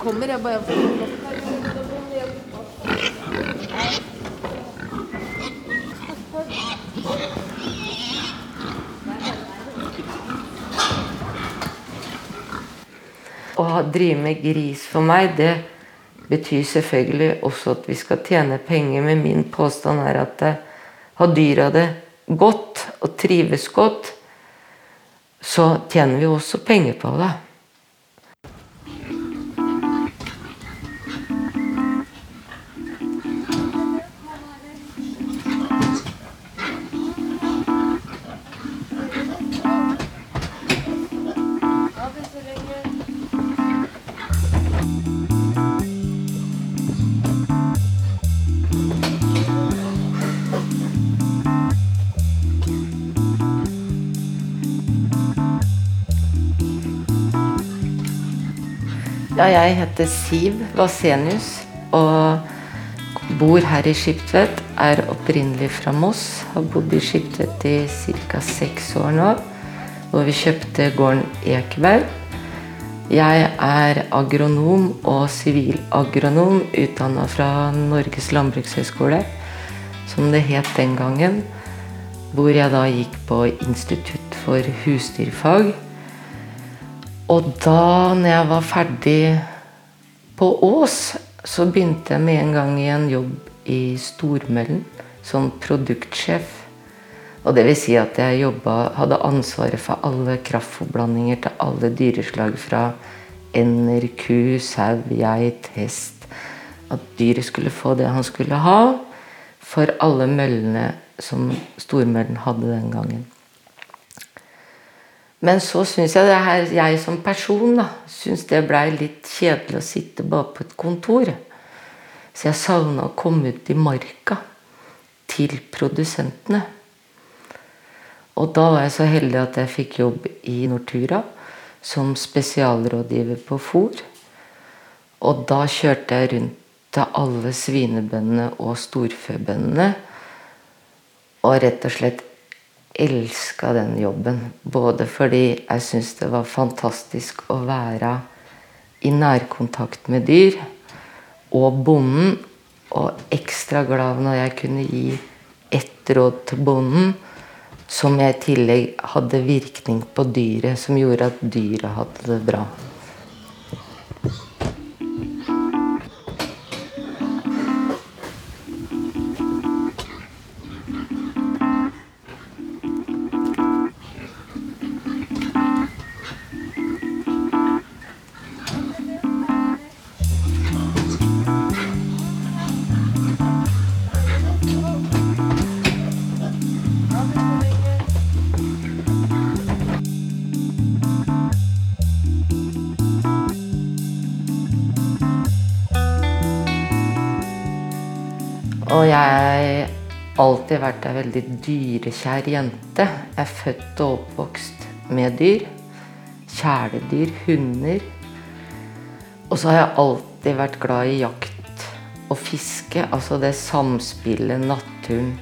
kommer. Jeg bare Å drive med gris for meg, det betyr selvfølgelig også at vi skal tjene penger, men min påstand er at har dyra det godt og trives godt, så tjener vi også penger på det. Ja, jeg heter Siv Vasenius og bor her i Skiptvet. Er opprinnelig fra Moss. Har bodd i Skiptvet i ca. seks år nå. Hvor vi kjøpte gården Ekeberg. Jeg er agronom og sivilagronom utdanna fra Norges landbrukshøgskole, som det het den gangen. Hvor jeg da gikk på Institutt for husdyrfag. Og da når jeg var ferdig på Ås, så begynte jeg med en gang i en jobb i Stormøllen som produktsjef. Og det vil si at jeg jobbet, hadde ansvaret for alle kraftforblandinger til alle dyreslag fra ender, ku, sau, geit, hest. At dyret skulle få det han skulle ha for alle møllene som Stormøllen hadde den gangen. Men så syns jeg det her, jeg som person da, synes det blei litt kjedelig å sitte bare på et kontor. Så jeg savna å komme ut i marka til produsentene. Og da var jeg så heldig at jeg fikk jobb i Nortura som spesialrådgiver på fôr. Og da kjørte jeg rundt til alle svinebøndene og storfebøndene. Og rett og slett elska den jobben. Både fordi jeg syntes det var fantastisk å være i nærkontakt med dyr og bonden. Og ekstra glad når jeg kunne gi ett råd til bonden som jeg i tillegg hadde virkning på dyret, som gjorde at dyret hadde det bra. Vært ei veldig dyrekjær jente. Jeg er født og oppvokst med dyr. Kjæledyr, hunder. Og så har jeg alltid vært glad i jakt og fiske. Altså det samspillet naturen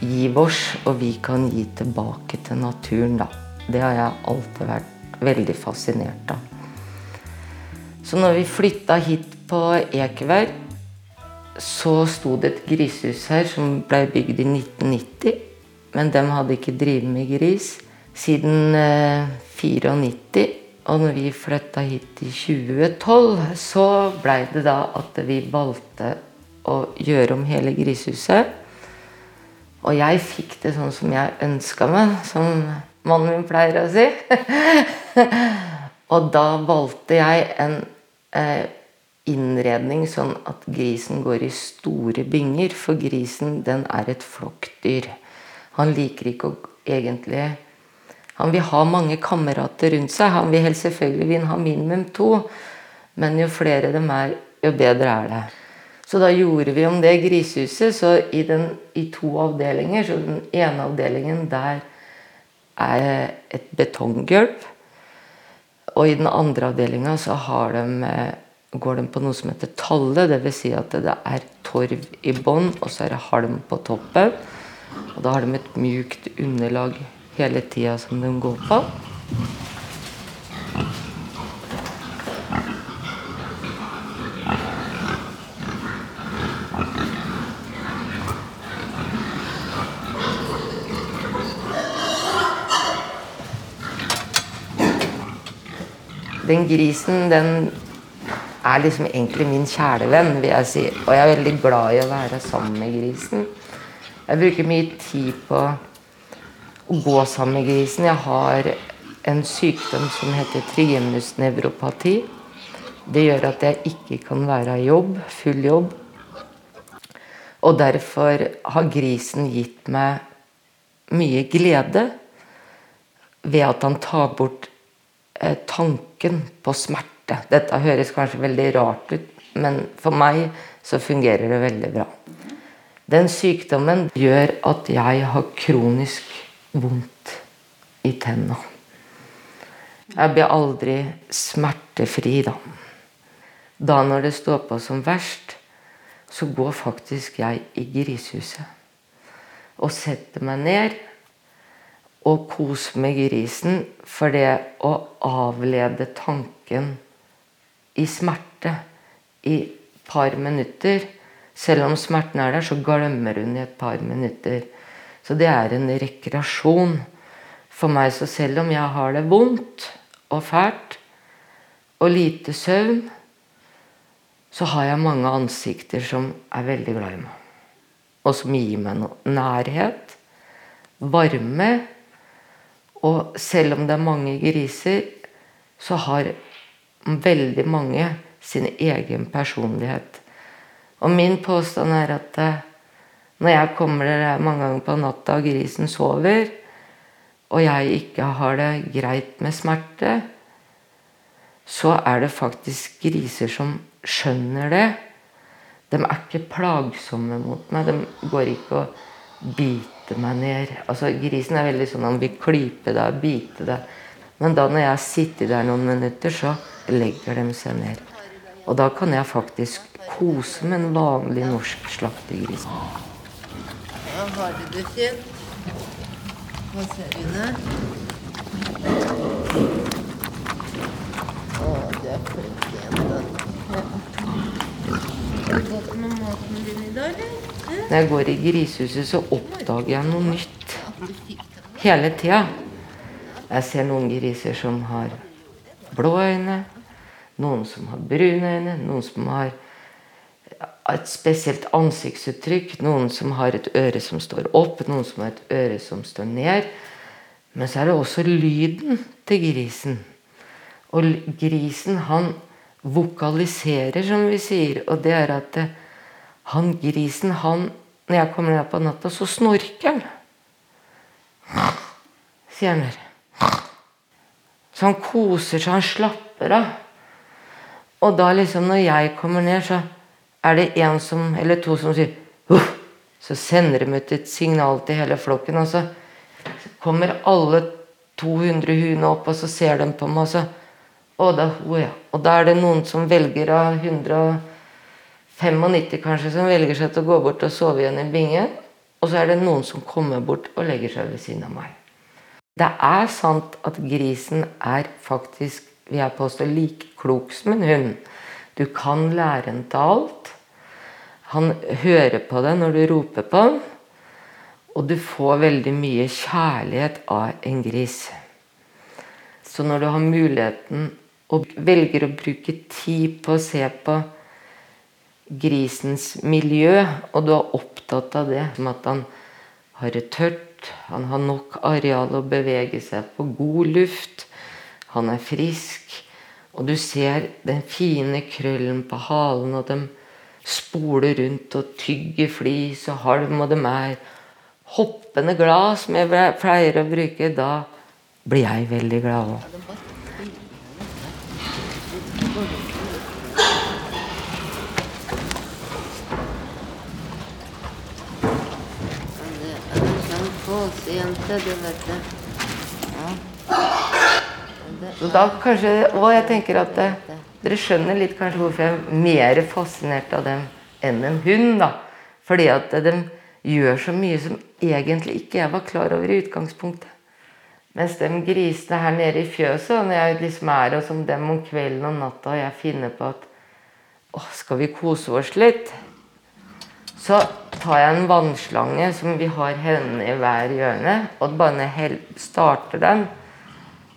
gir oss, og vi kan gi tilbake til naturen, da. Det har jeg alltid vært veldig fascinert av. Så når vi flytta hit på Ekeberg, så sto det et grisehus her som ble bygd i 1990. Men de hadde ikke drevet med gris siden eh, 94. Og når vi flytta hit i 2012, så blei det da at vi valgte å gjøre om hele grisehuset. Og jeg fikk det sånn som jeg ønska meg, som mannen min pleier å si. og da valgte jeg en eh, innredning sånn at grisen går i store binger. For grisen, den er et flokkdyr. Han liker ikke å egentlig Han vil ha mange kamerater rundt seg. Han vil helst selvfølgelig vil ha minimum to. Men jo flere dem er, jo bedre er det. Så da gjorde vi om det grisehuset så i, den, i to avdelinger. Så den ene avdelingen der er et betonggulv. Og i den andre avdelinga så har de eh, går den på noe som heter talle. Dvs. Si at det er torv i bånn, og så er det halm på toppen. Og da har de et mjukt underlag hele tida som de går på. Den grisen, den er liksom egentlig min kjælevenn, vil jeg si. Og jeg er veldig glad i å være sammen med grisen. Jeg bruker mye tid på å gå sammen med grisen. Jeg har en sykdom som heter trigemusnevropati. Det gjør at jeg ikke kan være i jobb, full jobb. Og derfor har grisen gitt meg mye glede ved at han tar bort eh, tanken på smerte. Dette høres kanskje veldig rart ut, men for meg så fungerer det veldig bra. Den sykdommen gjør at jeg har kronisk vondt i tenna. Jeg blir aldri smertefri da. Da når det står på som verst, så går faktisk jeg i grisehuset og setter meg ned og koser med grisen for det å avlede tanken i smerte i et par minutter. Selv om smerten er der, så glemmer hun i et par minutter. Så det er en rekreasjon for meg. Så selv om jeg har det vondt og fælt og lite søvn, så har jeg mange ansikter som er veldig glad i meg. Og som gir meg noe nærhet, varme. Og selv om det er mange griser, så har veldig mange sin egen personlighet. Og min påstand er at eh, når jeg kommer der mange ganger på natta og grisen sover, og jeg ikke har det greit med smerte, så er det faktisk griser som skjønner det. De er ikke plagsomme mot meg. De går ikke og biter meg ned. Altså, Grisen er veldig sånn han vil klype deg, og bite deg. Men da når jeg sitter der noen minutter, så legger de seg ned. Og da kan jeg faktisk kose med en vanlig norsk slaktegris. Da har du det fint? Hva ser du der? Å, du er flink jente. Har du gått med maten din i dag, eller? Når jeg går i grisehuset, så oppdager jeg noe nytt. Hele tida. Jeg ser noen griser som har blå øyne, noen som har brune øyne, noen som har et spesielt ansiktsuttrykk, noen som har et øre som står opp, noen som har et øre som står ned. Men så er det også lyden til grisen. Og grisen, han vokaliserer, som vi sier. Og det er at eh, han grisen, han Når jeg kommer ned på natta, så snorker han. Sier han. Så han koser seg, han slapper av. Og da liksom når jeg kommer ned, så er det som, eller to som sier Uff! Så sender de ut et signal til hele flokken, og så kommer alle 200 hundene opp, og så ser de på meg, og så Å, det er ja. Og da er det noen som velger av 195 kanskje, som velger seg til å gå bort og sove igjen i bingen. Og så er det noen som kommer bort og legger seg ved siden av meg. Det er sant at grisen er faktisk, vil jeg påstå, like klok som en hund. Du kan lære den til alt. Han hører på deg når du roper på ham. Og du får veldig mye kjærlighet av en gris. Så når du har muligheten og velger å bruke tid på å se på grisens miljø, og du er opptatt av det, som at han har det tørt, han har nok areal å bevege seg på, god luft, han er frisk, og du ser den fine krøllen på halen, og de spoler rundt og tygger flis og halm, og de er hoppende glad, som jeg pleier å bruke, da blir jeg veldig glad òg. Men det er en sånn kåsejente, du vet det. Ja. Så da kanskje, og jeg tenker at dere skjønner litt kanskje hvorfor jeg er mer fascinert av dem enn en hund. da. Fordi at de gjør så mye som egentlig ikke jeg var klar over i utgangspunktet. Mens de grisene her nede i fjøset, når jeg liksom er hos dem om kvelden og natta, og jeg finner på at å, skal vi kose oss litt? Så tar jeg en vannslange som vi har henne i hver hjørne, og bare når jeg starter den,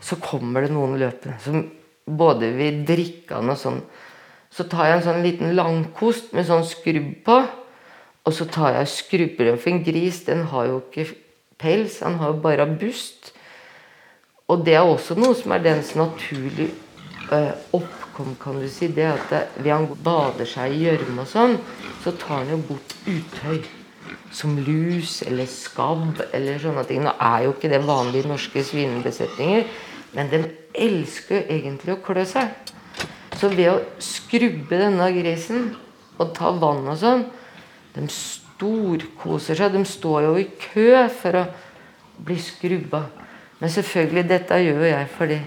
så kommer det noen løpende som både vil drikke den og sånn, så tar jeg en sånn liten langkost med sånn skrubb på. Og så tar jeg skrubber for en gris den har jo ikke pels, den har jo bare bust. Og det er også noe som er dens naturlige øh, oppkom, kan du si. Det at ved han bader seg i gjørme og sånn, så tar han jo bort utøy. Som lus eller skabb eller sånne ting. Nå er jo ikke det vanlige norske svinebesetninger, men de elsker egentlig å klø seg. Så ved å skrubbe denne grisen og ta vann og sånn De storkoser seg. De står jo i kø for å bli skrubba. Men selvfølgelig, dette gjør jo jeg fordi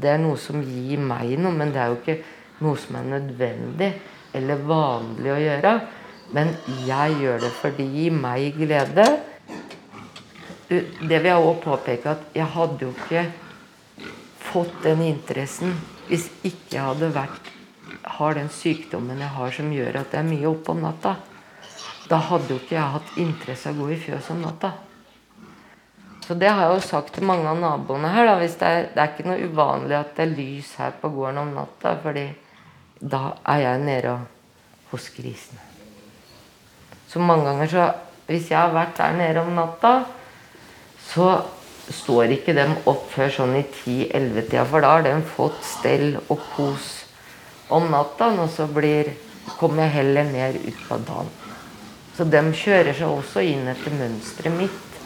det er noe som gir meg noe, men det er jo ikke noe som er nødvendig eller vanlig å gjøre. Men jeg gjør det fordi det gir meg glede. Det vil jeg òg påpeke at jeg hadde jo ikke fått den interessen hvis ikke jeg hadde vært, har den sykdommen jeg har som gjør at det er mye oppe om natta. Da hadde jo ikke jeg hatt interesse av å gå i fjøs om natta. Så det har jeg jo sagt til mange av naboene her. Da, det, er, det er ikke noe uvanlig at det er lys her på gården om natta, fordi da er jeg nede hos grisene. Så mange ganger så Hvis jeg har vært der nede om natta, så står ikke dem opp før sånn i 10-11-tida, for da har de fått stell og kos om natta, og så blir, kommer jeg heller ned utpå dagen. Så de kjører seg også inn etter mønsteret mitt.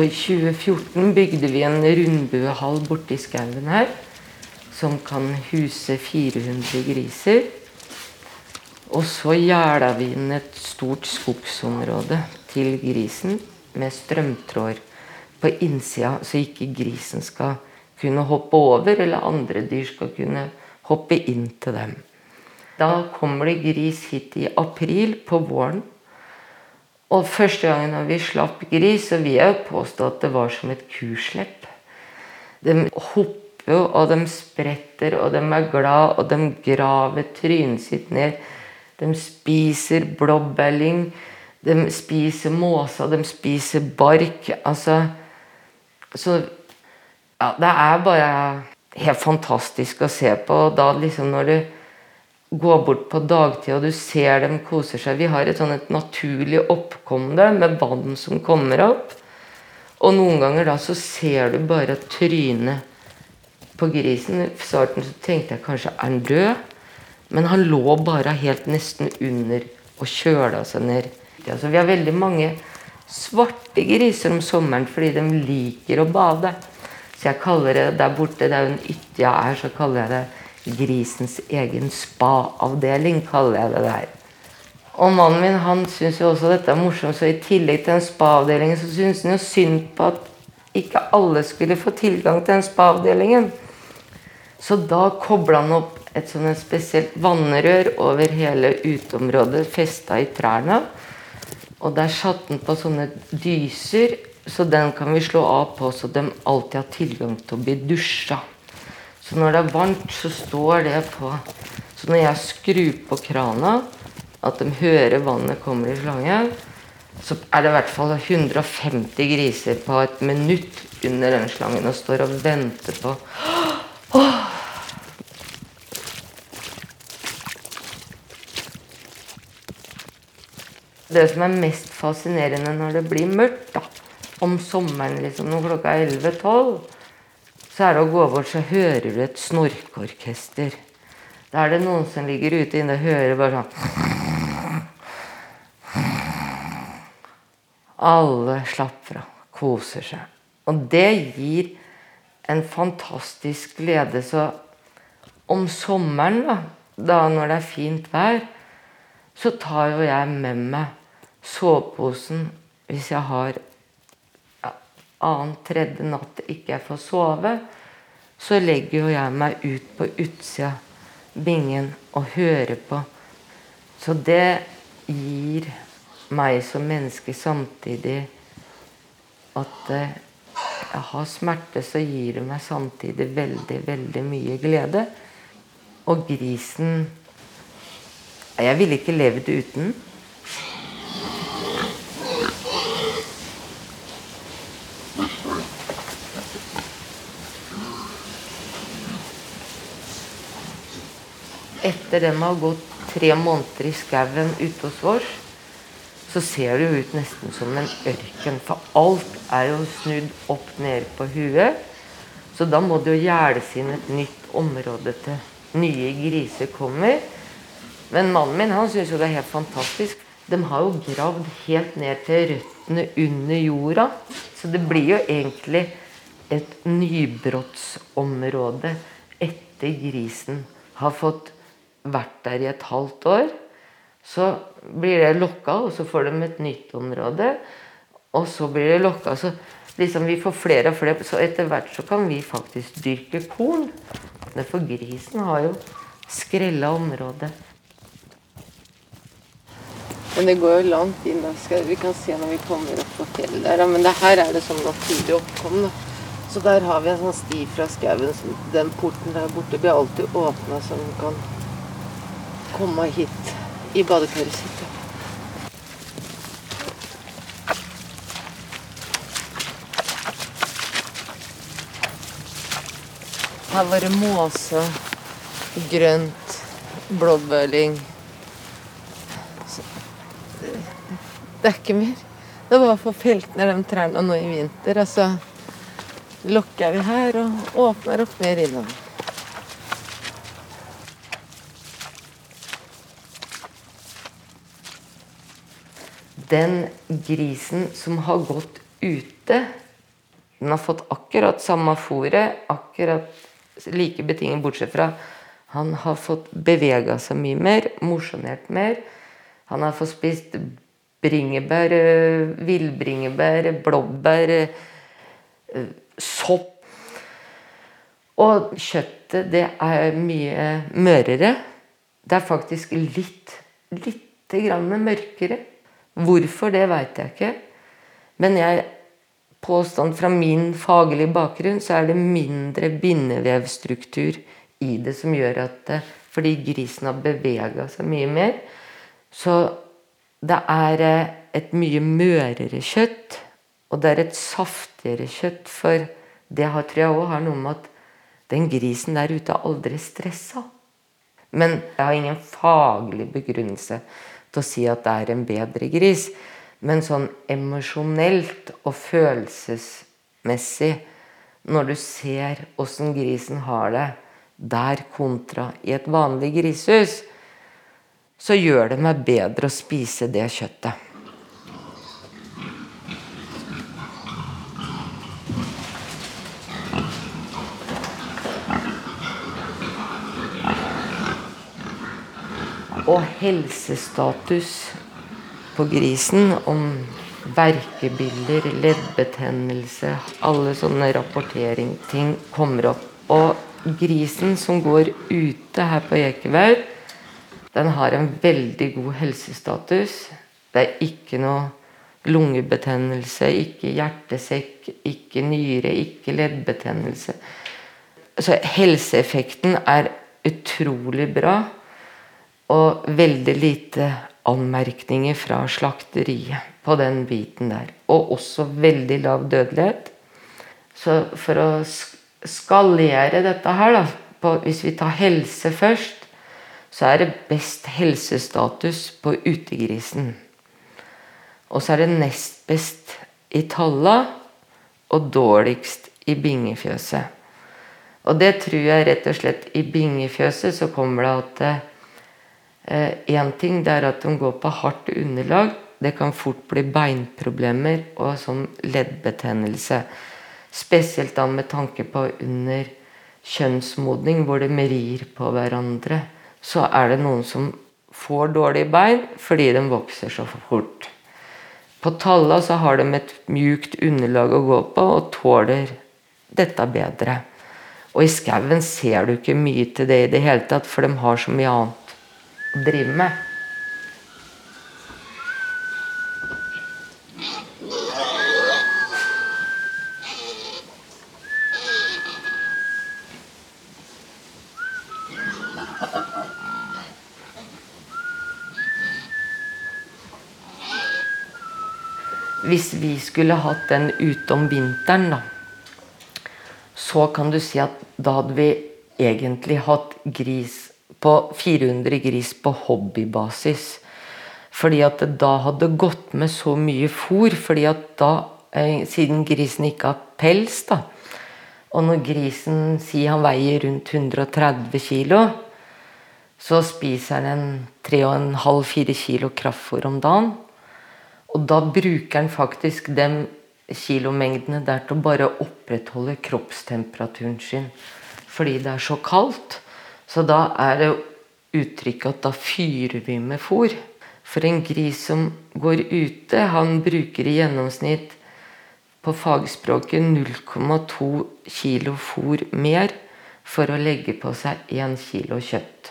Så i 2014 bygde vi en rundbuehall borti skauen her. Som kan huse 400 griser. Og så gjerda vi inn et stort skogsområde til grisen med strømtråder på innsida, så ikke grisen skal kunne hoppe over, eller andre dyr skal kunne hoppe inn til dem. Da kommer det gris hit i april, på våren. Og første gangen vi slapp gris, så vil jeg påstå at det var som et kuslepp. De hopper jo, og de spretter, og de er glad, og de graver trynet sitt ned. De spiser blåbærlyng, de spiser måsa, de spiser bark. Altså Så Ja, det er bare helt fantastisk å se på. Og da liksom når du gå bort på dagtid og du ser dem koser seg. Vi har et sånn et naturlig oppkom der med vann som kommer opp. Og noen ganger da så ser du bare trynet på grisen. I starten så tenkte jeg kanskje er han død? Men han lå bare helt nesten under og kjøla seg ned. Altså, vi har veldig mange svarte griser om sommeren fordi de liker å bade. Så jeg kaller det der borte, det er jo en ytja jeg er, så kaller jeg det grisens egen spa-avdeling, kaller jeg det der. Og mannen min han syns jo også dette er morsomt, så i tillegg til den spa-avdelingen så syns han jo synd på at ikke alle skulle få tilgang til den spa-avdelingen. Så da kobla han opp et sånt spesielt vannrør over hele uteområdet, festa i trærne. Og der satte han på sånne dyser, så den kan vi slå av på, så de alltid har tilgang til å bli dusja. Så når det er varmt, så står det på Så når jeg skrur på krana, at de hører vannet kommer i slangen, så er det i hvert fall 150 griser på et minutt under den slangen og står og venter på oh. Det som er mest fascinerende når det blir mørkt, da, om sommeren liksom, når klokka er 11-12 så er det å gå bort, så hører du et snorkeorkester. Da er det noen som ligger ute inne og hører bare sånn Alle slapper av, koser seg. Og det gir en fantastisk glede. Så om sommeren, da, da når det er fint vær, så tar jo jeg med meg soveposen hvis jeg har annen tredje natt ikke jeg får sove, så legger jo jeg meg ut på utsida bingen og hører på. Så det gir meg som menneske samtidig at eh, jeg har smerte, så gir det meg samtidig veldig, veldig mye glede. Og grisen Jeg ville ikke levd uten. Etter den har gått tre måneder i skauen ute hos oss, så ser det jo ut nesten som en ørken. For alt er jo snudd opp ned på huet. Så da må det jo gjerdes inn et nytt område til nye griser kommer. Men mannen min han syns jo det er helt fantastisk. De har jo gravd helt ned til røttene under jorda. Så det blir jo egentlig et nybrottsområde etter grisen har fått vært der i et halvt år. Så blir det lokka, og så får de et nytt område. Og så blir det lokka. Så liksom vi får flere og flere. Så etter hvert så kan vi faktisk dyrke korn. For grisen har jo skrella området. Men det går jo langt inn. Da. Vi kan se når vi kommer opp på fjellet der. Men det her er det sånn naturlig oppkom. Da. Så der har vi en sånn sti fra skauen. Den porten der borte blir alltid åpna, så den kan komme hit i badekaret sitt. Her var det måse, grønt, blåbærlyng Det er ikke mer. Det var for feltene de trærne nå i vinter. Og så lukker vi her og åpner opp mer innover. Den grisen som har gått ute, den har fått akkurat samme fôret, akkurat like betinget, bortsett fra han har fått bevega seg mye mer, mosjonert mer. Han har fått spist bringebær, villbringebær, blåbær, sopp. Og kjøttet, det er mye mørere. Det er faktisk litt, lite grann mørkere. Hvorfor, det veit jeg ikke. Men jeg påstand fra min faglige bakgrunn, så er det mindre bindevevstruktur i det som gjør at Fordi grisen har bevega seg mye mer. Så det er eh, et mye mørere kjøtt, og det er et saftigere kjøtt. For det har, tror jeg òg har noe med at den grisen der ute er aldri stressa. Men jeg har ingen faglig begrunnelse til å si at det er en bedre gris. Men sånn emosjonelt og følelsesmessig, når du ser åssen grisen har det der kontra i et vanlig grisehus, så gjør det meg bedre å spise det kjøttet. Og helsestatus på grisen om verkebilder, leddbetennelse Alle sånne rapporteringsting kommer opp. Og grisen som går ute her på Ekeberg, den har en veldig god helsestatus. Det er ikke noe lungebetennelse, ikke hjertesekk, ikke nyre, ikke leddbetennelse. Så helseeffekten er utrolig bra. Og veldig lite anmerkninger fra slakteriet på den biten der. Og også veldig lav dødelighet. Så for å skalere dette her, da, på, hvis vi tar helse først, så er det best helsestatus på utegrisen. Og så er det nest best i talla og dårligst i bingefjøset. Og det tror jeg rett og slett I bingefjøset så kommer det at Én eh, ting det er at de går på hardt underlag. Det kan fort bli beinproblemer og sånn leddbetennelse. Spesielt da med tanke på under kjønnsmodning, hvor de rir på hverandre. Så er det noen som får dårlige bein fordi de vokser så fort. På Talla så har de et mjukt underlag å gå på og tåler dette bedre. Og i skauen ser du ikke mye til det i det hele tatt, for de har så mye annet å drive med. Hvis vi skulle hatt den ute om vinteren, da, så kan du si at da hadde vi egentlig hatt gris på 400 gris på hobbybasis. Fordi at det da hadde gått med så mye fôr. fordi at da, eh, siden grisen ikke har pels, da, og når grisen sier han veier rundt 130 kg, så spiser han 3,5-4 kg kraftfôr om dagen. Og da bruker han faktisk de kilomengdene der til å bare opprettholde kroppstemperaturen sin. Fordi det er så kaldt. Så da er det uttrykket at da fyrer vi med fôr. For en gris som går ute, han bruker i gjennomsnitt på fagspråket 0,2 kilo fôr mer for å legge på seg 1 kilo kjøtt.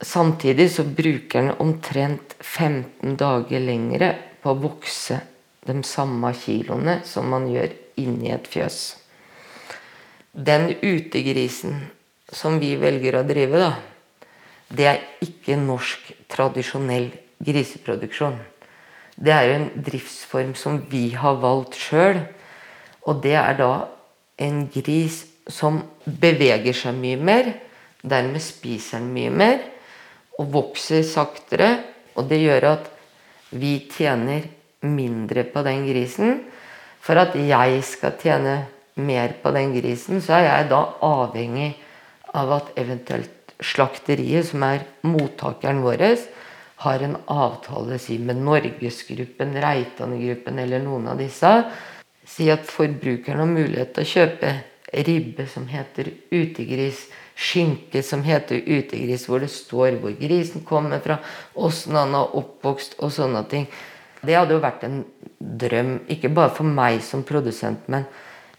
Samtidig så bruker han omtrent 15 dager lengre på å vokse de samme kiloene som man gjør inni et fjøs. Den utegrisen som vi velger å drive, da, det er ikke norsk tradisjonell griseproduksjon. Det er en driftsform som vi har valgt sjøl. Og det er da en gris som beveger seg mye mer. Dermed spiser den mye mer og vokser saktere. Og det gjør at vi tjener mindre på den grisen. For at jeg skal tjene mer på den grisen, så er jeg da avhengig av at eventuelt slakteriet, som er mottakeren vår, har en avtale si, med Norgesgruppen, Reitan-gruppen eller noen av disse. Si at forbrukeren har mulighet til å kjøpe ribbe som heter utegris, skinke som heter utegris, hvor det står hvor grisen kommer fra, åssen han har oppvokst og sånne ting. Det hadde jo vært en drøm, ikke bare for meg som produsent, men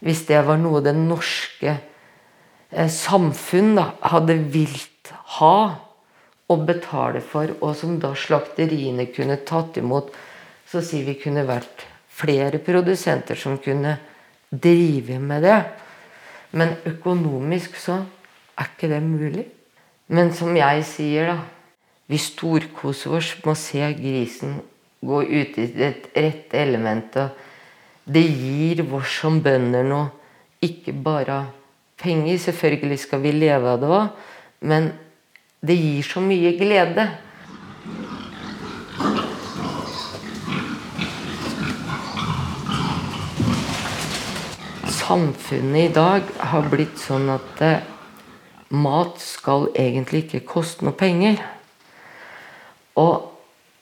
hvis det var noe det norske samfunn da, hadde vilt ha og betale for, og som da slakteriene kunne tatt imot. Så sier vi kunne vært flere produsenter som kunne drive med det. Men økonomisk så er ikke det mulig. Men som jeg sier, da Vi storkoser oss med å se grisen gå ut i det rette elementet. Det gir oss som bønder noe. Ikke bare penger, selvfølgelig skal vi leve av det òg, men det gir så mye glede. Samfunnet i dag har blitt sånn at eh, mat skal egentlig ikke koste noe penger. Og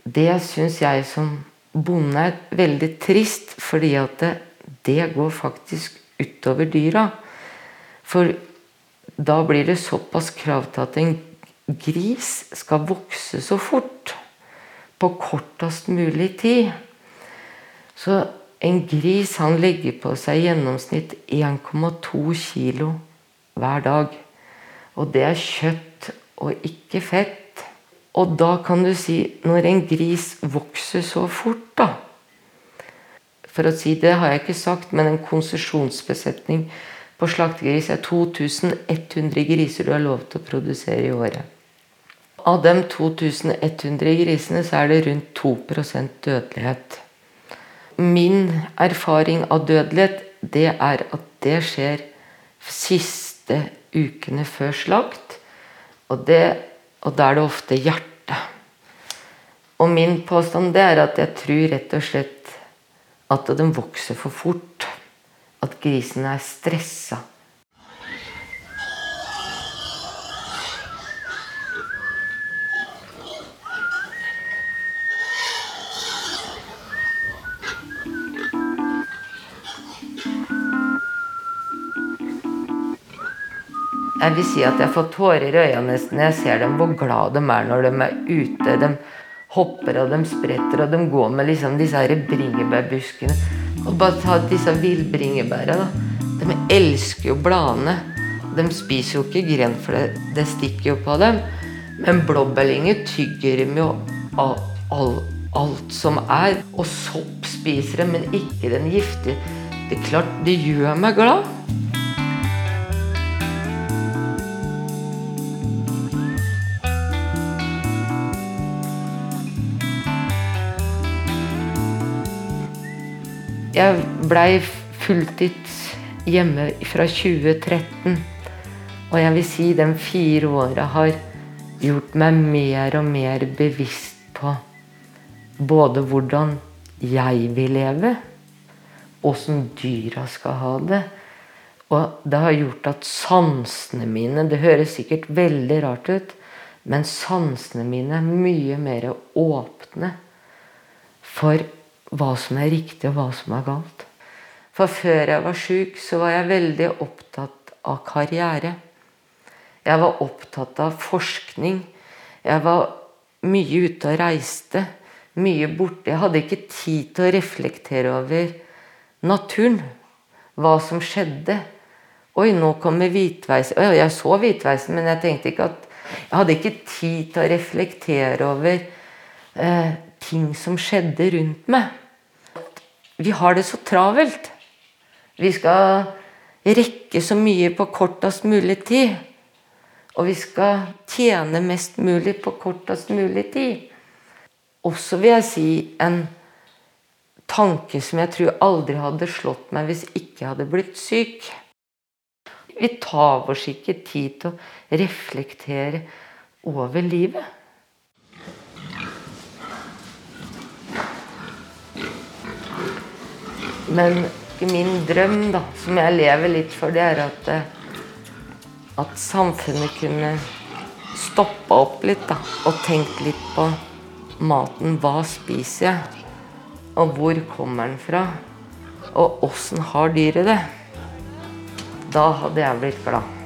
det syns jeg som bonde er veldig trist, fordi at det, det går faktisk utover dyra. For da blir det såpass krav til at en gris skal vokse så fort på kortest mulig tid. Så en gris han legger på seg i gjennomsnitt 1,2 kilo hver dag. Og det er kjøtt og ikke fett. Og da kan du si Når en gris vokser så fort, da For å si det har jeg ikke sagt, men en konsesjonsbesetning på slaktegris er 2100 griser du har lov til å produsere i året. Av de 2100 grisene så er det rundt 2% dødelighet. Min erfaring av dødelighet det er at det skjer siste ukene før slakt. Og, det, og da er det ofte hjertet. Og min påstand det er at jeg tror rett og slett at de vokser for fort. At grisen er stressa Jeg vil si at jeg får tårer i øynene når jeg ser dem, hvor glad de er når de er ute. De hopper og de spretter, og de går med liksom disse bringebærbuskene. Og bare ta disse villbringebæra. De elsker jo bladene. De spiser jo ikke gren, for det, det stikker jo på dem. Men blåbærlinger tygger dem jo av all, alt som er. Og sopp spiser dem, men ikke den giftige. Det er klart, det gjør meg glad. Jeg blei fulltids hjemme fra 2013. Og jeg vil si de fire åra har gjort meg mer og mer bevisst på både hvordan jeg vil leve, åssen dyra skal ha det. Og det har gjort at sansene mine Det høres sikkert veldig rart ut, men sansene mine er mye mer åpne for hva som er riktig, og hva som er galt. For før jeg var sjuk, så var jeg veldig opptatt av karriere. Jeg var opptatt av forskning. Jeg var mye ute og reiste. Mye borte. Jeg hadde ikke tid til å reflektere over naturen. Hva som skjedde. Oi, nå kommer hvitveisen. Jeg så hvitveisen, men jeg tenkte ikke at Jeg hadde ikke tid til å reflektere over eh, ting som skjedde rundt meg. Vi har det så travelt. Vi skal rekke så mye på kortest mulig tid. Og vi skal tjene mest mulig på kortest mulig tid. Også vil jeg si en tanke som jeg tror aldri hadde slått meg hvis ikke jeg hadde blitt syk. Vi tar oss ikke tid til å reflektere over livet. Men min drøm, da, som jeg lever litt for, det er at, eh, at samfunnet kunne stoppa opp litt da, og tenkt litt på maten. Hva spiser jeg? Og hvor kommer den fra? Og åssen har dyret det? Da hadde jeg blitt glad.